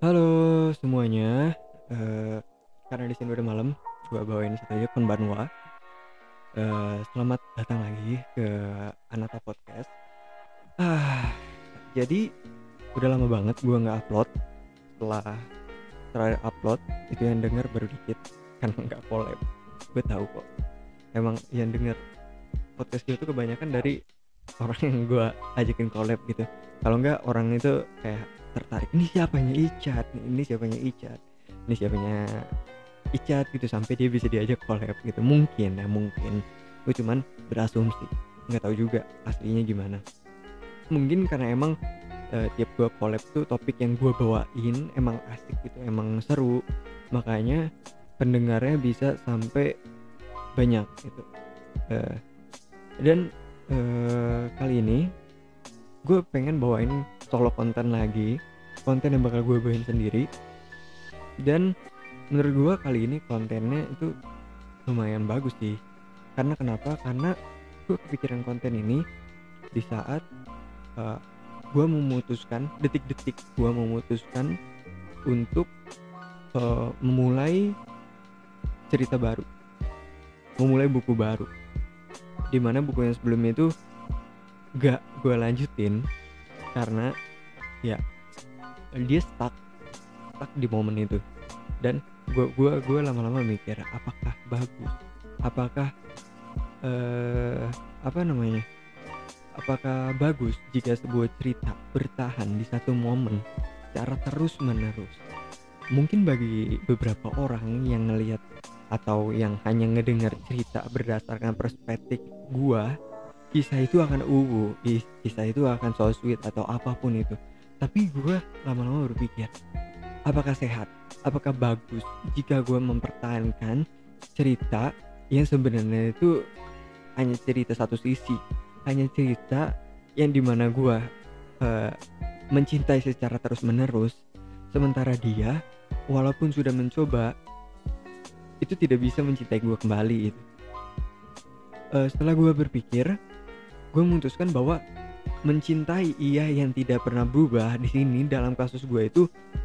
Halo semuanya, eh, karena di sini udah malam, gua bawain satu aja konbanwa. Eh, selamat datang lagi ke Anata Podcast. Ah, jadi udah lama banget gua nggak upload. Setelah terakhir upload itu yang denger baru dikit karena nggak collab. Gue tahu kok. Emang yang denger podcast gue itu kebanyakan dari orang yang gua ajakin collab gitu. Kalau nggak orang itu kayak tertarik. Ini siapanya Icat? Ini siapanya Icat? Ini siapanya Icat gitu sampai dia bisa diajak collab gitu. Mungkin ya mungkin. Gue cuman berasumsi. Nggak tahu juga aslinya gimana. Mungkin karena emang uh, tiap gue collab tuh topik yang gue bawain emang asik gitu emang seru. Makanya pendengarnya bisa sampai banyak gitu. Uh, dan uh, kali ini gue pengen bawain solo konten lagi konten yang bakal gue bawain sendiri. Dan menurut gue kali ini kontennya itu lumayan bagus sih. Karena kenapa? Karena gue kepikiran konten ini di saat uh, gue memutuskan detik-detik gue memutuskan untuk uh, memulai cerita baru. Memulai buku baru. Di mana buku yang sebelumnya itu gak gue lanjutin karena ya dia stuck stuck di momen itu. Dan gue gua gua lama-lama mikir apakah bagus? Apakah eh apa namanya? Apakah bagus jika sebuah cerita bertahan di satu momen secara terus menerus mungkin bagi beberapa orang yang ngelihat atau yang hanya ngedengar cerita berdasarkan perspektif gua kisah itu akan uwu kisah itu akan so sweet atau apa pun itu. Tapi gue lama-lama berpikir apakah sehat? Apakah bagus? Jika gue mempertahankan cerita yang sebenarnya itu hanya cerita satu sisi hanya cerita yang di mana gue uh, mencintai secara terus menerus sementara dia walaupun sudah mencoba itu tidak bisa mencintai gue kembali itu uh, setelah gue berpikir gue memutuskan bahwa mencintai ia yang tidak pernah berubah di sini dalam kasus gue itu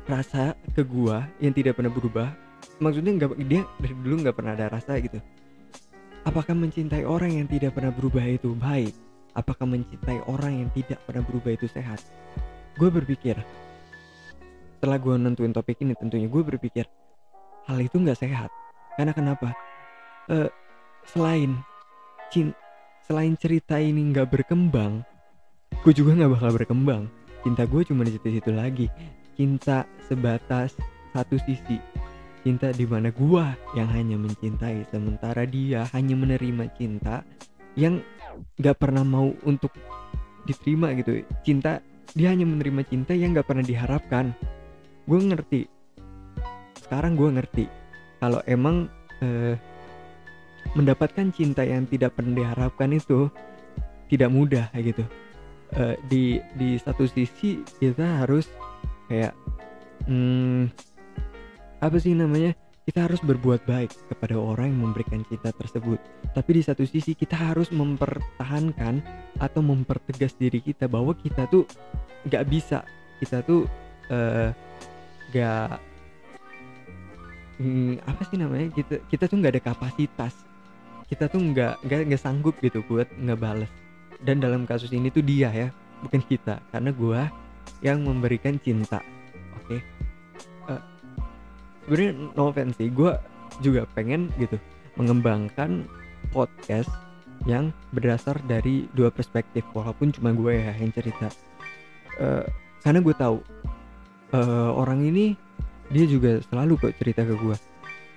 rasa ke gue yang tidak pernah berubah. Maksudnya nggak dia dari dulu nggak pernah ada rasa gitu. Apakah mencintai orang yang tidak pernah berubah itu baik? Apakah mencintai orang yang tidak pernah berubah itu sehat? Gue berpikir setelah gue nentuin topik ini tentunya gue berpikir hal itu nggak sehat. Karena kenapa? Uh, selain cinta selain cerita ini nggak berkembang gue juga nggak bakal berkembang. Cinta gue cuma di situ-situ lagi. Cinta sebatas satu sisi. Cinta di mana gue yang hanya mencintai sementara dia hanya menerima cinta yang nggak pernah mau untuk diterima gitu. Cinta dia hanya menerima cinta yang nggak pernah diharapkan. Gue ngerti. Sekarang gue ngerti. Kalau emang eh, mendapatkan cinta yang tidak pernah diharapkan itu tidak mudah gitu. Uh, di di satu sisi kita harus kayak hmm, apa sih namanya kita harus berbuat baik kepada orang yang memberikan cinta tersebut. Tapi di satu sisi kita harus mempertahankan atau mempertegas diri kita bahwa kita tuh nggak bisa. Kita tuh uh, hmm, apa sih namanya kita kita tuh nggak ada kapasitas kita tuh nggak nggak nggak sanggup gitu buat ngebales. Dan dalam kasus ini tuh dia ya bukan kita. Karena gue yang memberikan cinta oke? Okay? uh, sebenarnya no offense sih gue juga pengen gitu mengembangkan podcast yang berdasar dari dua perspektif walaupun cuma gue ya yang cerita. Uh, karena gue tahu uh, orang ini dia juga selalu kok cerita ke gue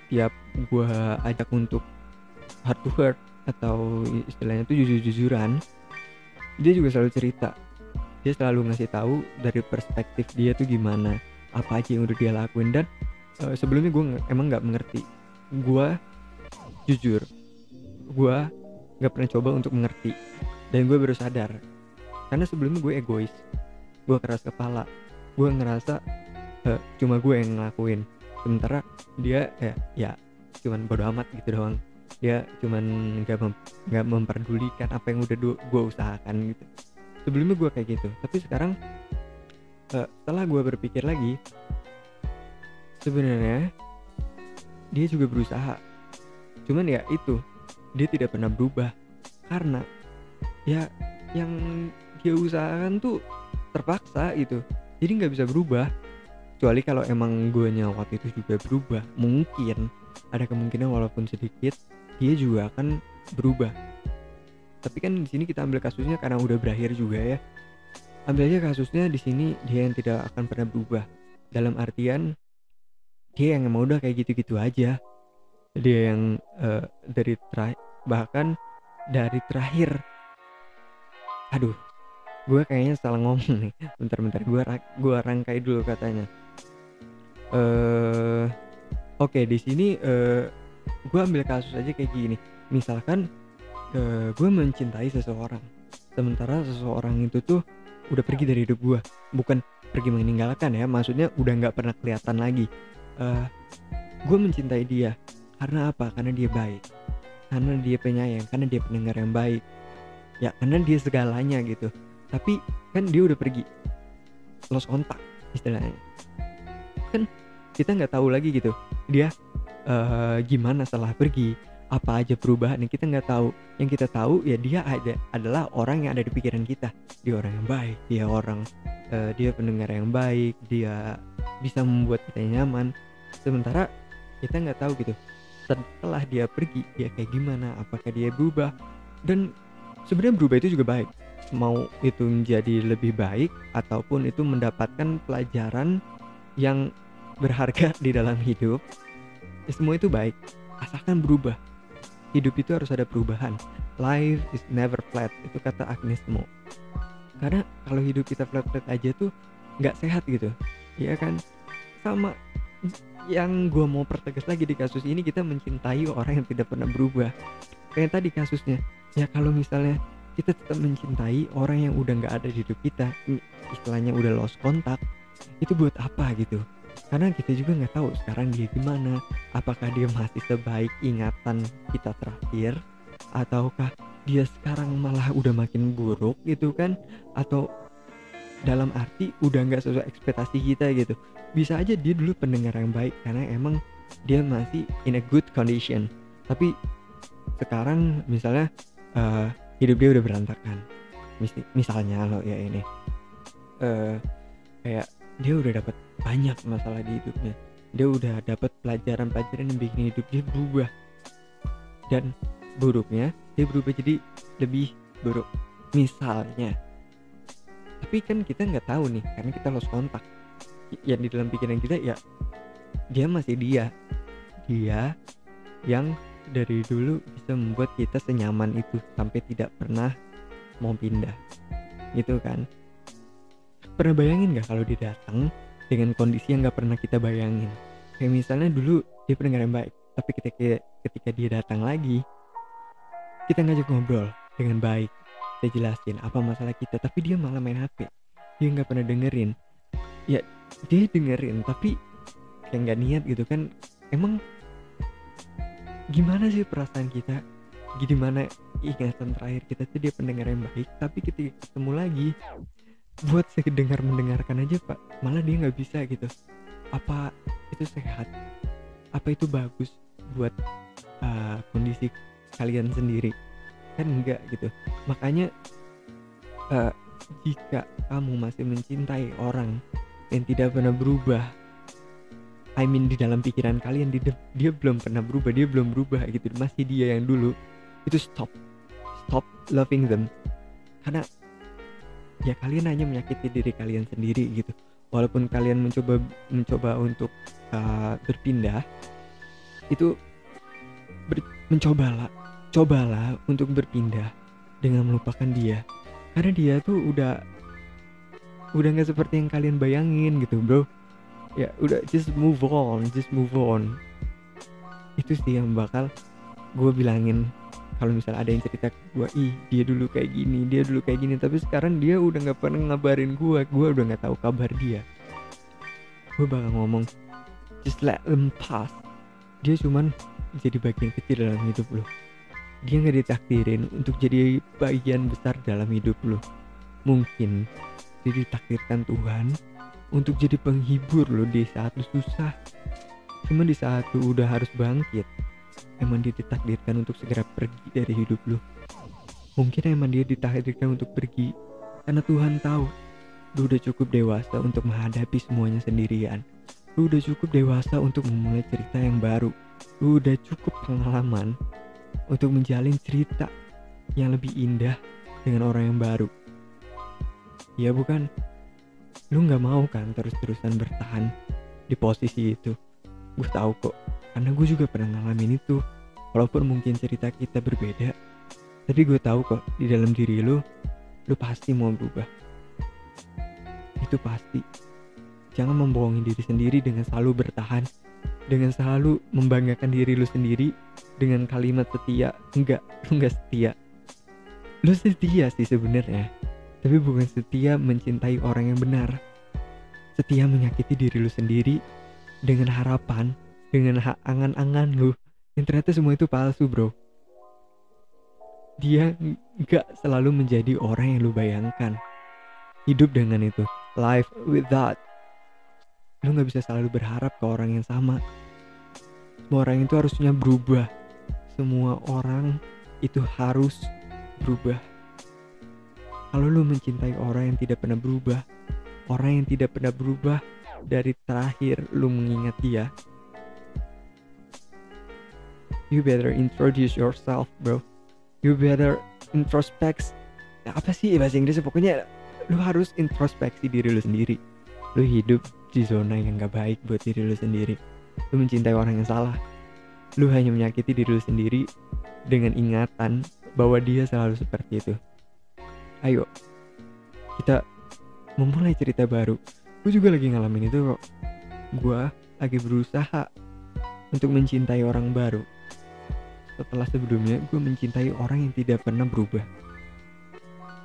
tiap gue ajak untuk heart to heart atau istilahnya itu jujur-jujuran dia juga selalu cerita. Dia selalu ngasih tahu dari perspektif dia tuh gimana apa aja yang udah dia lakuin. Dan uh, sebelumnya gue emang nggak mengerti. Gue jujur gue nggak pernah coba untuk mengerti. Dan gue baru sadar karena sebelumnya gue egois. Gue keras kepala. Gue ngerasa uh, cuma gue yang ngelakuin. Sementara dia ya ya cuman bodo amat gitu doang dia cuman nggak mem memperdulikan apa yang udah gue usahakan gitu. Sebelumnya gue kayak gitu tapi sekarang uh, setelah gue berpikir lagi sebenarnya dia juga berusaha. Cuman ya itu dia tidak pernah berubah. Karena ya yang dia usahakan tuh terpaksa itu jadi nggak bisa berubah. Kecuali kalau emang gue waktu itu juga berubah mungkin ada kemungkinan walaupun sedikit dia juga akan berubah. Tapi kan di sini kita ambil kasusnya karena udah berakhir juga ya. Ambil aja kasusnya di sini dia yang tidak akan pernah berubah. Dalam artian dia yang mau udah kayak gitu-gitu aja. Dia yang uh, dari terakhir bahkan dari terakhir. Aduh gue kayaknya salah ngomong nih. Bentar-bentar gue gue rangkai dulu katanya. Uh, oke okay, di sini uh, gue ambil kasus aja kayak gini. Misalkan uh, gue mencintai seseorang sementara seseorang itu tuh udah pergi dari hidup gue bukan pergi meninggalkan ya maksudnya udah nggak pernah kelihatan lagi. Uh, gue mencintai dia karena apa? Karena dia baik. Karena dia penyayang karena dia pendengar yang baik. Ya karena dia segalanya gitu. Tapi kan dia udah pergi. Lost kontak istilahnya. Kan kita nggak tahu lagi gitu dia uh, gimana setelah pergi apa aja perubahan yang kita nggak tahu. Yang kita tahu ya dia ada adalah orang yang ada di pikiran kita. Dia orang yang baik dia orang uh, dia pendengar yang baik dia bisa membuat kita nyaman. Sementara kita nggak tahu gitu setelah dia pergi dia kayak gimana apakah dia berubah. Dan sebenarnya berubah itu juga baik. Mau itu menjadi lebih baik ataupun itu mendapatkan pelajaran yang berharga di dalam hidup semua itu baik. Asalkan berubah. Hidup itu harus ada perubahan. Life is never flat. Itu kata Agnes Mo. Karena kalau hidup kita flat-flat aja tuh nggak sehat gitu. Ya kan? Sama yang gue mau pertegas lagi di kasus ini kita mencintai orang yang tidak pernah berubah. Kayak tadi kasusnya. Ya kalau misalnya kita tetap mencintai orang yang udah nggak ada di hidup kita istilahnya udah lost kontak itu buat apa gitu karena kita juga nggak tahu sekarang dia gimana. Apakah dia masih sebaik ingatan kita terakhir? Ataukah dia sekarang malah udah makin buruk gitu kan? Atau dalam arti udah nggak sesuai ekspektasi kita gitu. Bisa aja dia dulu pendengar yang baik karena emang dia masih in a good condition. Tapi sekarang misalnya uh, hidup dia udah berantakan. Misalnya lo ya ini. Uh, kayak dia udah dapat banyak masalah di hidupnya. Dia udah dapat pelajaran-pelajaran yang bikin hidup dia berubah. Dan buruknya dia berubah jadi lebih buruk. Misalnya tapi kan kita nggak tahu nih karena kita lost kontak. Yang di dalam pikiran kita ya dia masih dia. Dia yang dari dulu bisa membuat kita senyaman itu sampai tidak pernah mau pindah. Gitu kan? Pernah bayangin gak kalau dia datang dengan kondisi yang gak pernah kita bayangin. Kayak misalnya dulu dia pendengar yang baik tapi ketika ketika dia datang lagi kita ngajak ngobrol dengan baik. Kita jelasin apa masalah kita tapi dia malah main HP dia nggak pernah dengerin. Ya dia dengerin tapi kayak nggak niat gitu kan. Emang gimana sih perasaan kita? Gimana ingatan terakhir kita tuh dia pendengar yang baik tapi ketika ketemu lagi buat sedengar mendengarkan aja pak. Malah dia nggak bisa gitu. Apa itu sehat? Apa itu bagus buat uh, kondisi kalian sendiri? Kan enggak gitu. Makanya uh, jika kamu masih mencintai orang yang tidak pernah berubah I mean di dalam pikiran kalian dia, dia belum pernah berubah dia belum berubah gitu. Masih dia yang dulu. Itu stop. Stop loving them. Karena ya kalian hanya menyakiti diri kalian sendiri gitu. Walaupun kalian mencoba mencoba untuk uh, berpindah itu ber, mencobalah cobalah untuk berpindah dengan melupakan dia. Karena dia tuh udah udah nggak seperti yang kalian bayangin gitu bro. Ya udah just move on just move on. Itu sih yang bakal gue bilangin kalau misalnya ada yang cerita ke gue ih dia dulu kayak gini dia dulu kayak gini. Tapi sekarang dia udah nggak pernah ngabarin gue gue udah nggak tahu kabar dia. Gue bakal ngomong just let them pass. Dia cuman jadi bagian kecil dalam hidup lo dia nggak ditakdirin untuk jadi bagian besar dalam hidup lo mungkin dia ditakdirkan Tuhan untuk jadi penghibur lo di saat lu susah. Cuma di saat lu udah harus bangkit emang dia ditakdirkan untuk segera pergi dari hidup lu? Mungkin emang dia ditakdirkan untuk pergi karena Tuhan tahu lu udah cukup dewasa untuk menghadapi semuanya sendirian. Lu udah cukup dewasa untuk memulai cerita yang baru. Lu udah cukup pengalaman untuk menjalin cerita yang lebih indah dengan orang yang baru. Ya bukan? Lu nggak mau kan terus-terusan bertahan di posisi itu? Gue tahu kok karena gue juga pernah ngalamin itu. Walaupun mungkin cerita kita berbeda tapi gue tahu kok di dalam diri lu lu pasti mau berubah. Itu pasti. Jangan membohongi diri sendiri dengan selalu bertahan dengan selalu membanggakan diri lu sendiri dengan kalimat setia. Enggak lu enggak setia. Lu setia sih sebenarnya tapi bukan setia mencintai orang yang benar. Setia menyakiti diri lu sendiri dengan harapan, dengan hak angan-angan lu. Yang ternyata semua itu palsu bro. Dia nggak selalu menjadi orang yang lu bayangkan. Hidup dengan itu. Life with that. Lu nggak bisa selalu berharap ke orang yang sama. Semua orang itu harusnya berubah. Semua orang itu harus berubah kalau lu mencintai orang yang tidak pernah berubah, orang yang tidak pernah berubah dari terakhir lu mengingat dia, you better introduce yourself, bro. You better introspect. Nah, apa sih bahasa Inggrisnya? Pokoknya lu harus introspeksi diri lu sendiri. Lu hidup di zona yang gak baik buat diri lu sendiri. Lu mencintai orang yang salah. Lu hanya menyakiti diri lu sendiri dengan ingatan bahwa dia selalu seperti itu ayo kita memulai cerita baru gue juga lagi ngalamin itu kok gue lagi berusaha untuk mencintai orang baru setelah sebelumnya gue mencintai orang yang tidak pernah berubah.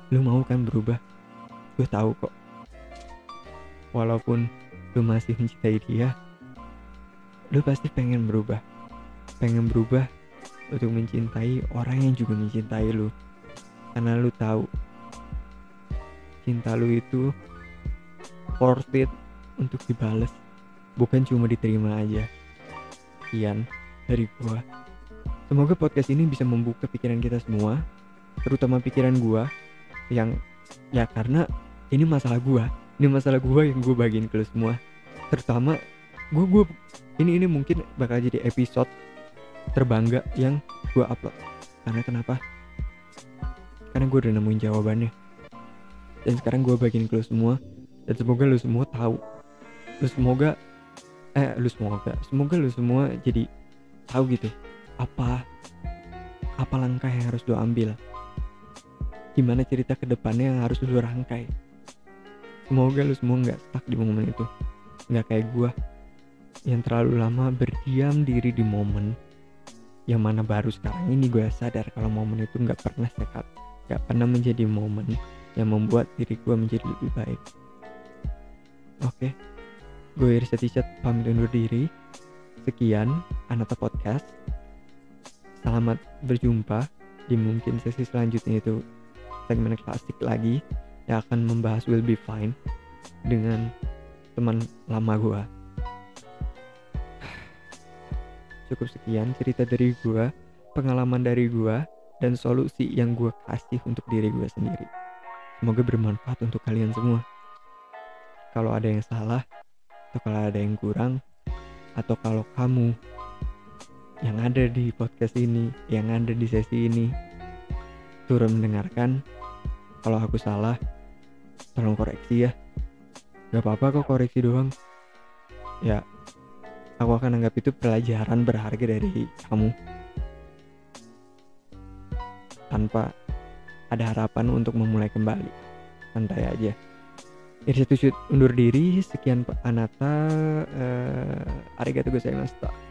Lu mau kan berubah? Gue tahu kok. Walaupun lu masih mencintai dia lu pasti pengen berubah. Pengen berubah untuk mencintai orang yang juga mencintai lu. Karena lu tahu cinta lu itu worth it untuk dibales. Bukan cuma diterima aja. Sekian dari gua semoga podcast ini bisa membuka pikiran kita semua terutama pikiran gua yang ya karena ini masalah gua. Ini masalah gua yang gua bagiin ke lu semua. Terutama gua gua ini ini mungkin bakal jadi episode terbangga yang gua upload. Karena kenapa? Karena gue udah nemuin jawabannya. Dan sekarang gue bagiin ke lu semua dan semoga lu semua tahu. Lu semoga eh lu semoga semoga lu semua jadi tahu gitu apa apa langkah yang harus lu ambil gimana cerita ke depannya yang harus lu rangkai semoga lu semua nggak stuck di momen itu nggak kayak gue yang terlalu lama berdiam diri di momen yang mana baru sekarang ini gue sadar kalau momen itu nggak pernah sekat nggak pernah menjadi momen yang membuat diri gue menjadi lebih baik. Oke, gue Irsa Ticat pamit undur diri. Sekian Anata Podcast. Selamat berjumpa di mungkin sesi selanjutnya itu segmen klasik lagi yang akan membahas Will Be Fine dengan teman lama gue. Cukup sekian cerita dari gue, pengalaman dari gue, dan solusi yang gue kasih untuk diri gue sendiri. Semoga bermanfaat untuk kalian semua. Kalau ada yang salah, atau kalau ada yang kurang, atau kalau kamu yang ada di podcast ini, yang ada di sesi ini, turun mendengarkan, kalau aku salah, tolong koreksi ya. Gak apa-apa kok koreksi doang. Ya, aku akan anggap itu pelajaran berharga dari kamu. Tanpa ada harapan untuk memulai kembali. Santai aja. Irsyad undur diri. Sekian Pak Anata. Uh, arigatou gozaimasu.